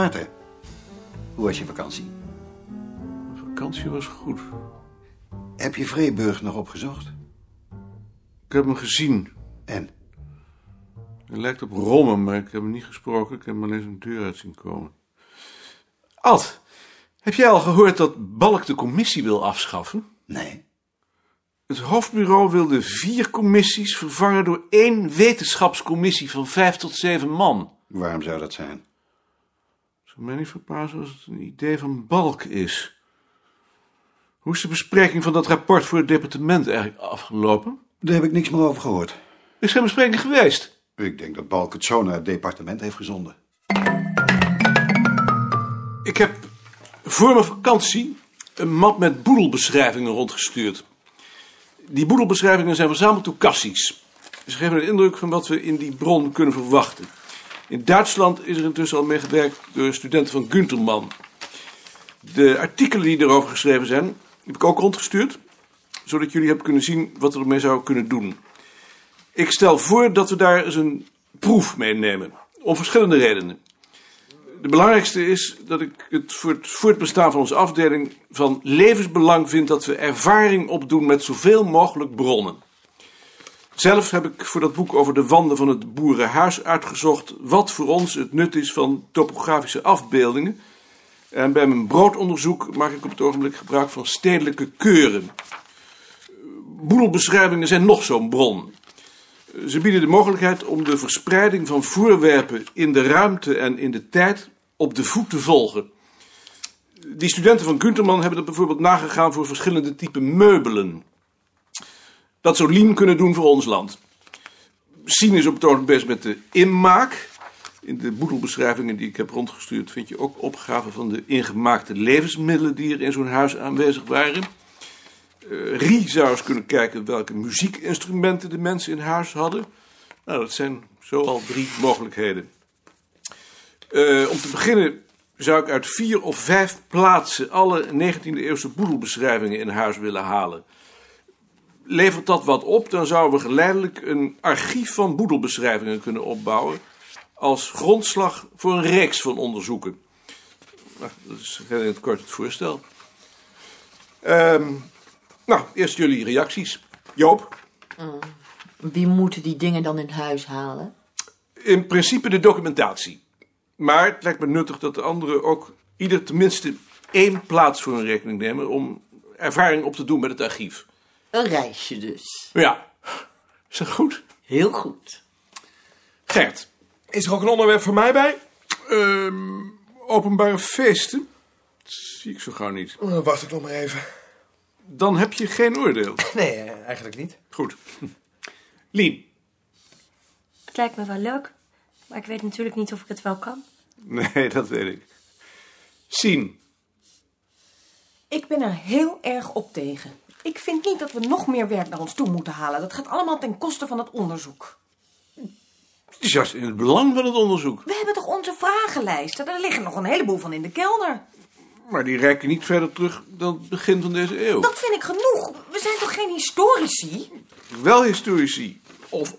Maarten. Hoe was je vakantie? Vakantie was goed. Heb je Vreeburg nog opgezocht? Ik heb hem gezien. En? Hij lijkt op Rommen, maar ik heb hem niet gesproken. Ik heb hem alleen zijn deur uit zien komen. Ad, heb jij al gehoord dat Balk de commissie wil afschaffen? Nee. Het hoofdbureau wil de vier commissies vervangen door één wetenschapscommissie van vijf tot zeven man. Waarom zou dat zijn? Zou mij niet verbazen als het een idee van Balk is. Hoe is de bespreking van dat rapport voor het departement eigenlijk afgelopen? Daar heb ik niks meer over gehoord. Is geen bespreking geweest? Ik denk dat Balk het zo naar het departement heeft gezonden. Ik heb voor mijn vakantie een map met boedelbeschrijvingen rondgestuurd. Die boedelbeschrijvingen zijn verzameld door Cassies. Ze geven een indruk van wat we in die bron kunnen verwachten. In Duitsland is er intussen al mee gewerkt door studenten van Günterman. De artikelen die erover geschreven zijn, heb ik ook rondgestuurd, zodat jullie hebben kunnen zien wat we ermee zouden kunnen doen. Ik stel voor dat we daar eens een proef mee nemen, om verschillende redenen. De belangrijkste is dat ik het voor het voortbestaan van onze afdeling van levensbelang vind dat we ervaring opdoen met zoveel mogelijk bronnen. Zelf heb ik voor dat boek over de wanden van het boerenhuis uitgezocht wat voor ons het nut is van topografische afbeeldingen. En bij mijn broodonderzoek maak ik op het ogenblik gebruik van stedelijke keuren. Boedelbeschrijvingen zijn nog zo'n bron. Ze bieden de mogelijkheid om de verspreiding van voorwerpen in de ruimte en in de tijd op de voet te volgen. Die studenten van Günterman hebben dat bijvoorbeeld nagegaan voor verschillende typen meubelen. Dat zou Lien kunnen doen voor ons land. Sien is op het ogenblik bezig met de inmaak. In de boedelbeschrijvingen die ik heb rondgestuurd vind je ook opgaven van de ingemaakte levensmiddelen die er in zo'n huis aanwezig waren. Uh, Rie zou eens kunnen kijken welke muziekinstrumenten de mensen in huis hadden. Nou, dat zijn zoal drie mogelijkheden. Uh, om te beginnen zou ik uit vier of vijf plaatsen alle 19e-eeuwse boedelbeschrijvingen in huis willen halen. Levert dat wat op, dan zouden we geleidelijk een archief van boedelbeschrijvingen kunnen opbouwen. als grondslag voor een reeks van onderzoeken. Nou, dat is heel in het kort het voorstel. Um, nou, eerst jullie reacties. Joop? Mm. Wie moeten die dingen dan in huis halen? In principe de documentatie. Maar het lijkt me nuttig dat de anderen ook ieder tenminste één plaats voor hun rekening nemen om ervaring op te doen met het archief. Een reisje dus. Ja. Is dat goed? Heel goed. Gert. Is er ook een onderwerp voor mij bij? Um, openbare feesten? Dat zie ik zo gauw niet. Uh, wacht ik nog maar even. Dan heb je geen oordeel. Nee, eigenlijk niet. Goed. Lien. Het lijkt me wel leuk, maar ik weet natuurlijk niet of ik het wel kan. Nee, dat weet ik. Sien. Ik ben er heel erg op tegen. Ik vind niet dat we nog meer werk naar ons toe moeten halen. Dat gaat allemaal ten koste van het onderzoek. Het is juist in het belang van het onderzoek. We hebben toch onze vragenlijsten? Daar liggen nog een heleboel van in de kelder. Maar die reiken niet verder terug dan het begin van deze eeuw. Dat vind ik genoeg. We zijn toch geen historici? Wel historici. Of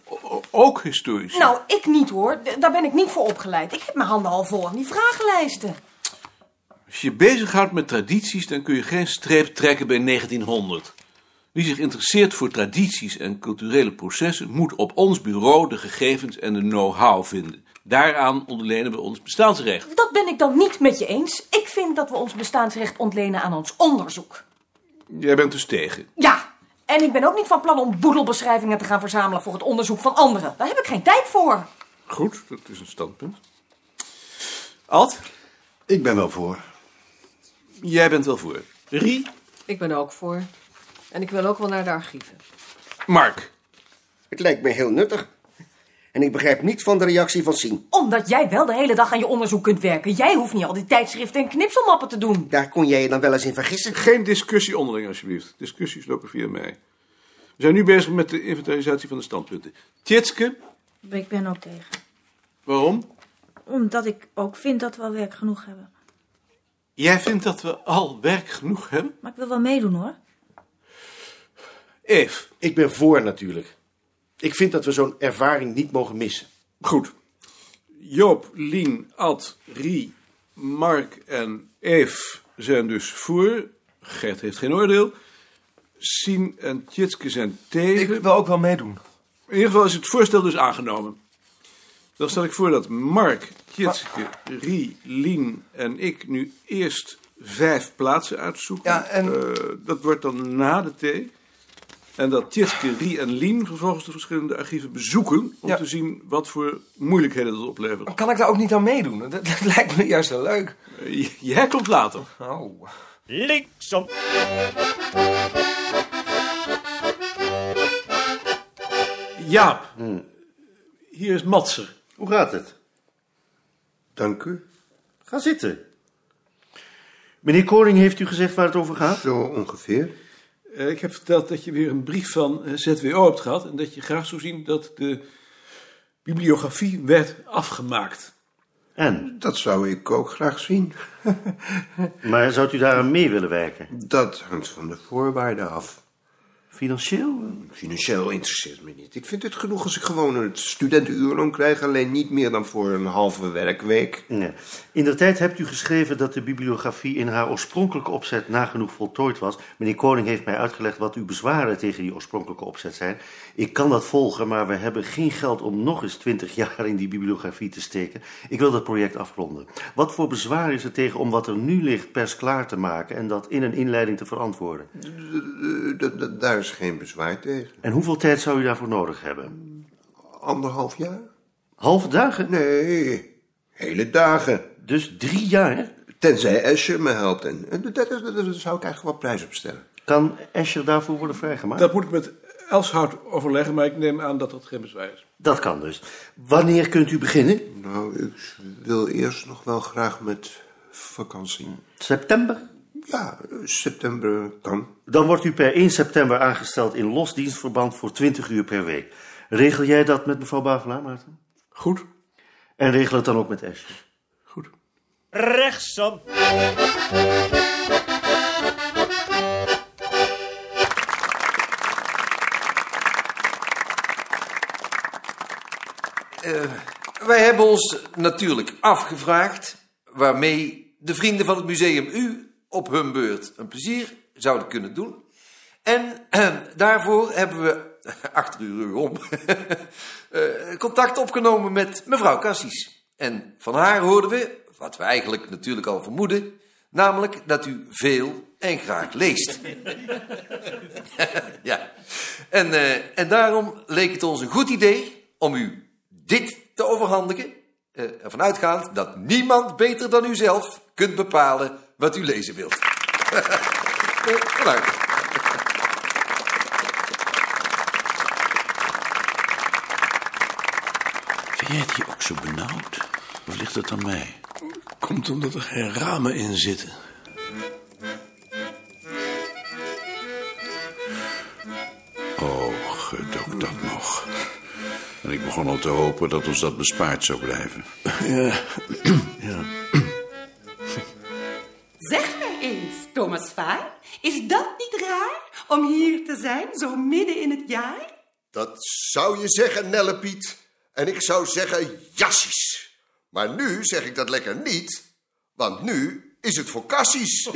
ook historici. Nou, ik niet hoor. Daar ben ik niet voor opgeleid. Ik heb mijn handen al vol aan die vragenlijsten. Als je bezighoudt met tradities, dan kun je geen streep trekken bij 1900. Wie zich interesseert voor tradities en culturele processen, moet op ons bureau de gegevens en de know-how vinden. Daaraan ontlenen we ons bestaansrecht. Dat ben ik dan niet met je eens. Ik vind dat we ons bestaansrecht ontlenen aan ons onderzoek. Jij bent dus tegen? Ja, en ik ben ook niet van plan om boedelbeschrijvingen te gaan verzamelen voor het onderzoek van anderen. Daar heb ik geen tijd voor. Goed, dat is een standpunt. Ad? Ik ben wel voor. Jij bent wel voor. Rie? Ik ben ook voor. En ik wil ook wel naar de archieven. Mark? Het lijkt me heel nuttig. En ik begrijp niet van de reactie van Sien. Omdat jij wel de hele dag aan je onderzoek kunt werken. Jij hoeft niet al die tijdschriften en knipselmappen te doen. Daar kon jij je dan wel eens in vergissen. Geen discussie onderling, alsjeblieft. Discussies lopen via mij. We zijn nu bezig met de inventarisatie van de standpunten. Tjitske? Ik ben ook tegen. Waarom? Omdat ik ook vind dat we al werk genoeg hebben. Jij vindt dat we al werk genoeg hebben? Maar ik wil wel meedoen, hoor. Eve? Ik ben voor, natuurlijk. Ik vind dat we zo'n ervaring niet mogen missen. Goed. Joop, Lien, Ad, Rie, Mark en Eve zijn dus voor. Gert heeft geen oordeel. Sien en Tjitske zijn tegen. Ik wil ook wel meedoen. In ieder geval is het voorstel dus aangenomen. Dan stel ik voor dat Mark, Tjitske, Rie, Lien en ik nu eerst vijf plaatsen uitzoeken. Ja, en- Eh, dat wordt dan na de thee. En dat Tjitske, Rie en Lien vervolgens de verschillende archieven bezoeken... om Ja. te zien wat voor moeilijkheden dat oplevert. Kan ik daar ook niet aan meedoen? Dat, dat lijkt me juist wel leuk. Eh, Jij komt later. Oh. Linksom. Jaap, hier is Matser. Hoe gaat het? Dank u. Ga zitten. Meneer Koning heeft u gezegd waar het over gaat? Zo ongeveer. Eh, ik heb verteld dat je weer een brief van eh, ZWO hebt gehad... en dat je graag zou zien dat de bibliografie werd afgemaakt. En? Dat zou ik ook graag zien. Maar zou u daaraan mee willen werken? Dat hangt van de voorwaarden af. Financieel? Financieel interesseert me niet. Ik vind het genoeg als ik gewoon een studentenuurloon krijg, alleen niet meer dan voor een halve werkweek. Nee. In de tijd hebt u geschreven dat de bibliografie in haar oorspronkelijke opzet nagenoeg voltooid was. Meneer Koning heeft mij uitgelegd wat uw bezwaren tegen die oorspronkelijke opzet zijn. Ik kan dat volgen, maar we hebben geen geld om nog eens twintig jaar in die bibliografie te steken. Ik wil dat project afronden. Wat voor bezwaar is er tegen om wat er nu ligt persklaar te maken en dat in een inleiding te verantwoorden? Eh, d- d- Daar is geen bezwaar tegen. En hoeveel tijd zou u daarvoor nodig hebben? Anderhalf jaar? Halve dagen? Nee, hele dagen. Dus drie jaar? Tenzij Escher me helpt. En, daar zou ik eigenlijk wel prijs op stellen. Kan Escher daarvoor worden vrijgemaakt? Dat moet ik met Elshout overleggen, maar ik neem aan dat dat geen bezwaar is. Dat kan dus. Wanneer kunt u beginnen? Nou, ik wil eerst nog wel graag met vakantie. September? Ja, september kan. Dan wordt u per 1 september aangesteld in losdienstverband voor 20 uur per week. Regel jij dat met mevrouw Bavelaar, Maarten? Goed. En regel het dan ook met Escher. Goed. Rechtsom. Wij hebben ons natuurlijk afgevraagd waarmee de vrienden van het museum u op hun beurt een plezier zouden kunnen doen. En eh, daarvoor hebben we achter uw om eh, contact opgenomen met mevrouw Cassis. En van haar hoorden we, wat we eigenlijk natuurlijk al vermoeden, namelijk dat u veel en graag leest. ja. En, eh, en daarom leek het ons een goed idee om u dit te overhandigen. Eh, ervan uitgaand dat niemand beter dan u zelf kunt bepalen wat u lezen wilt. Bedankt. Vind jij het hier ook zo benauwd? Of ligt het aan mij? Komt omdat er geen ramen in zitten. Oh, gut ook dat nog. En ik begon al te hopen dat ons dat bespaard zou blijven. Ja, ja. Zeg mij eens, Thomas Vaar, is dat niet raar om hier te zijn, zo midden in het jaar? Dat zou je zeggen, Nellepiet. En ik zou zeggen, jassies. Maar nu zeg ik dat lekker niet, want nu is het voor kassies.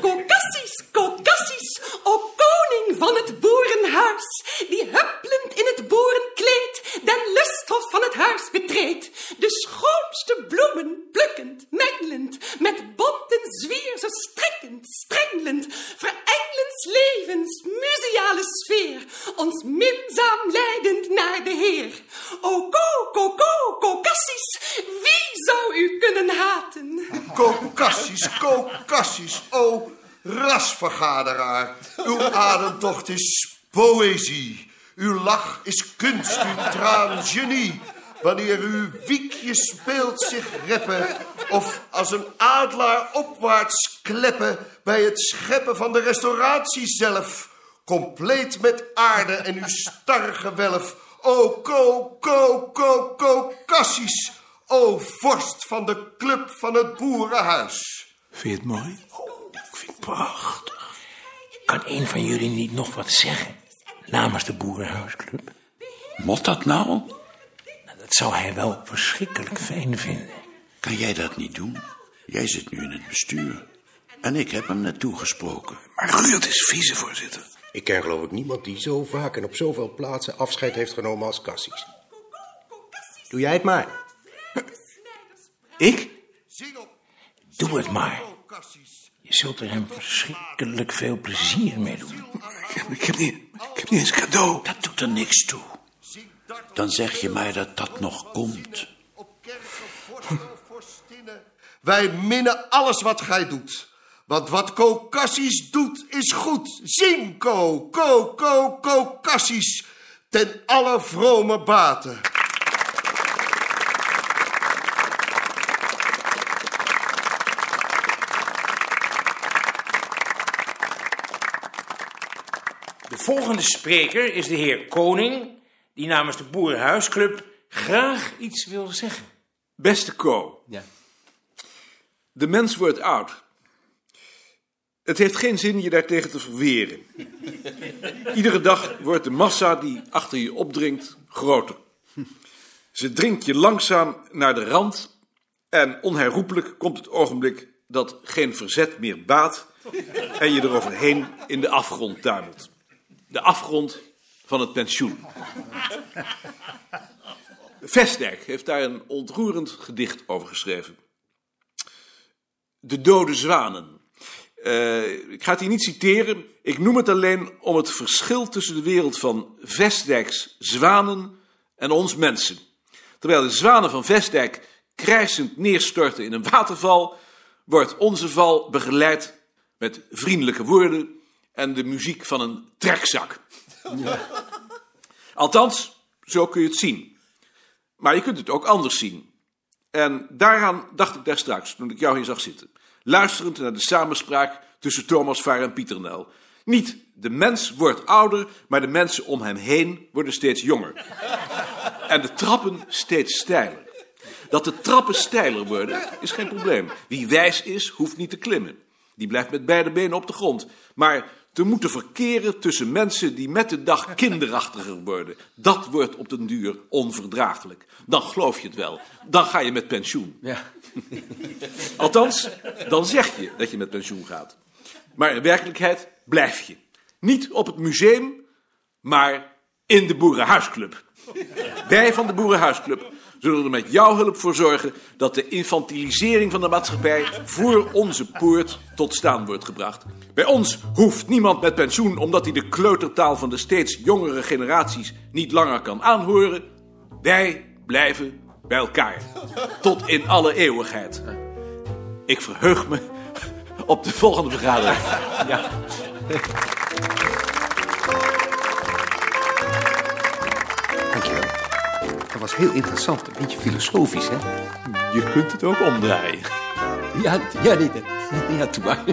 Kokassies, kokassies, o koning van het boerenhuis, die huppelend in het boerenkleed den lusthof van het huis betreedt, de schoonste bloemen plukkend, mengelend, met bonten zwier zo strekkend, strengelend, verengelend levens museale sfeer, ons minzaam leidend naar de Heer. O ko, ko, ko, wie zou u kunnen haten? Kokassies, kokassies, o rasvergaderaar. Uw ademtocht is poëzie. Uw lach is kunst, uw traan genie. Wanneer uw wiekje speelt zich reppen... of als een adelaar opwaarts kleppen... bij het scheppen van de restauratie zelf... compleet met aarde en uw stargewelf... O ko, ko, ko, ko, kassies... O vorst van de club van het boerenhuis. Vind je het mooi? ik vind het prachtig. Kan een van jullie niet nog wat zeggen namens de Boerenhuisclub? Mot dat nou? Dat zou hij wel verschrikkelijk fijn vinden. Kan jij dat niet doen? Jij zit nu in het bestuur. En ik heb hem naartoe gesproken. Maar Ruurt is vicevoorzitter. Ik ken geloof ik niemand die zo vaak en op zoveel plaatsen afscheid heeft genomen als Cassis. Doe jij het maar. Ik? Doe het maar. Je zult er hem verschrikkelijk veel plezier mee doen. Ik heb, niet, ik heb niet eens cadeau. Dat doet er niks toe. Dan zeg je mij dat dat nog komt. Wij minnen alles wat gij doet. Want wat Caucasus doet, is goed. Zing, Co, Co, Co, Caucasus. Ten alle vrome baten. Volgende spreker is de heer Koning, die namens de Boerenhuisclub graag iets wil zeggen. Beste Co. Ja. De mens wordt oud. Het heeft geen zin je daartegen te verweren. Iedere dag wordt de massa die achter je opdringt groter. Ze dringt je langzaam naar de rand en onherroepelijk komt het ogenblik dat geen verzet meer baat en je eroverheen in de afgrond tuimelt. De afgrond van het pensioen. Vestdijk heeft daar een ontroerend gedicht over geschreven. De dode zwanen. Uh, ik ga het hier niet citeren. Ik noem het alleen om het verschil tussen de wereld van Vestdijks zwanen en ons mensen. Terwijl de zwanen van Vestdijk krijsend neerstorten in een waterval, wordt onze val begeleid met vriendelijke woorden en de muziek van een trekzak. Althans, zo kun je het zien. Maar je kunt het ook anders zien. En daaraan dacht ik daar straks, toen ik jou hier zag zitten. Luisterend naar de samenspraak tussen Thomas Vaar en Pieter Nel. Niet de mens wordt ouder, maar de mensen om hem heen worden steeds jonger. En de trappen steeds steiler. Dat de trappen steiler worden, is geen probleem. Wie wijs is, hoeft niet te klimmen. Die blijft met beide benen op de grond. Maar te moeten verkeren tussen mensen die met de dag kinderachtiger worden, dat wordt op den duur onverdraaglijk. Dan geloof je het wel. Dan ga je met pensioen. Ja. Althans, dan zeg je dat je met pensioen gaat. Maar in werkelijkheid blijf je. Niet op het museum, maar in de Boerenhuisclub. Wij van de Boerenhuisclub zullen er met jouw hulp voor zorgen dat de infantilisering van de maatschappij voor onze poort tot staan wordt gebracht. Bij ons hoeft niemand met pensioen omdat hij de kleutertaal van de steeds jongere generaties niet langer kan aanhoren. Wij blijven bij elkaar. Tot in alle eeuwigheid. Ik verheug me op de volgende vergadering. Ja. Dat was heel interessant. Een beetje filosofisch, hè? Je kunt het ook omdraaien. Ja, ja, nee, ja, doe maar.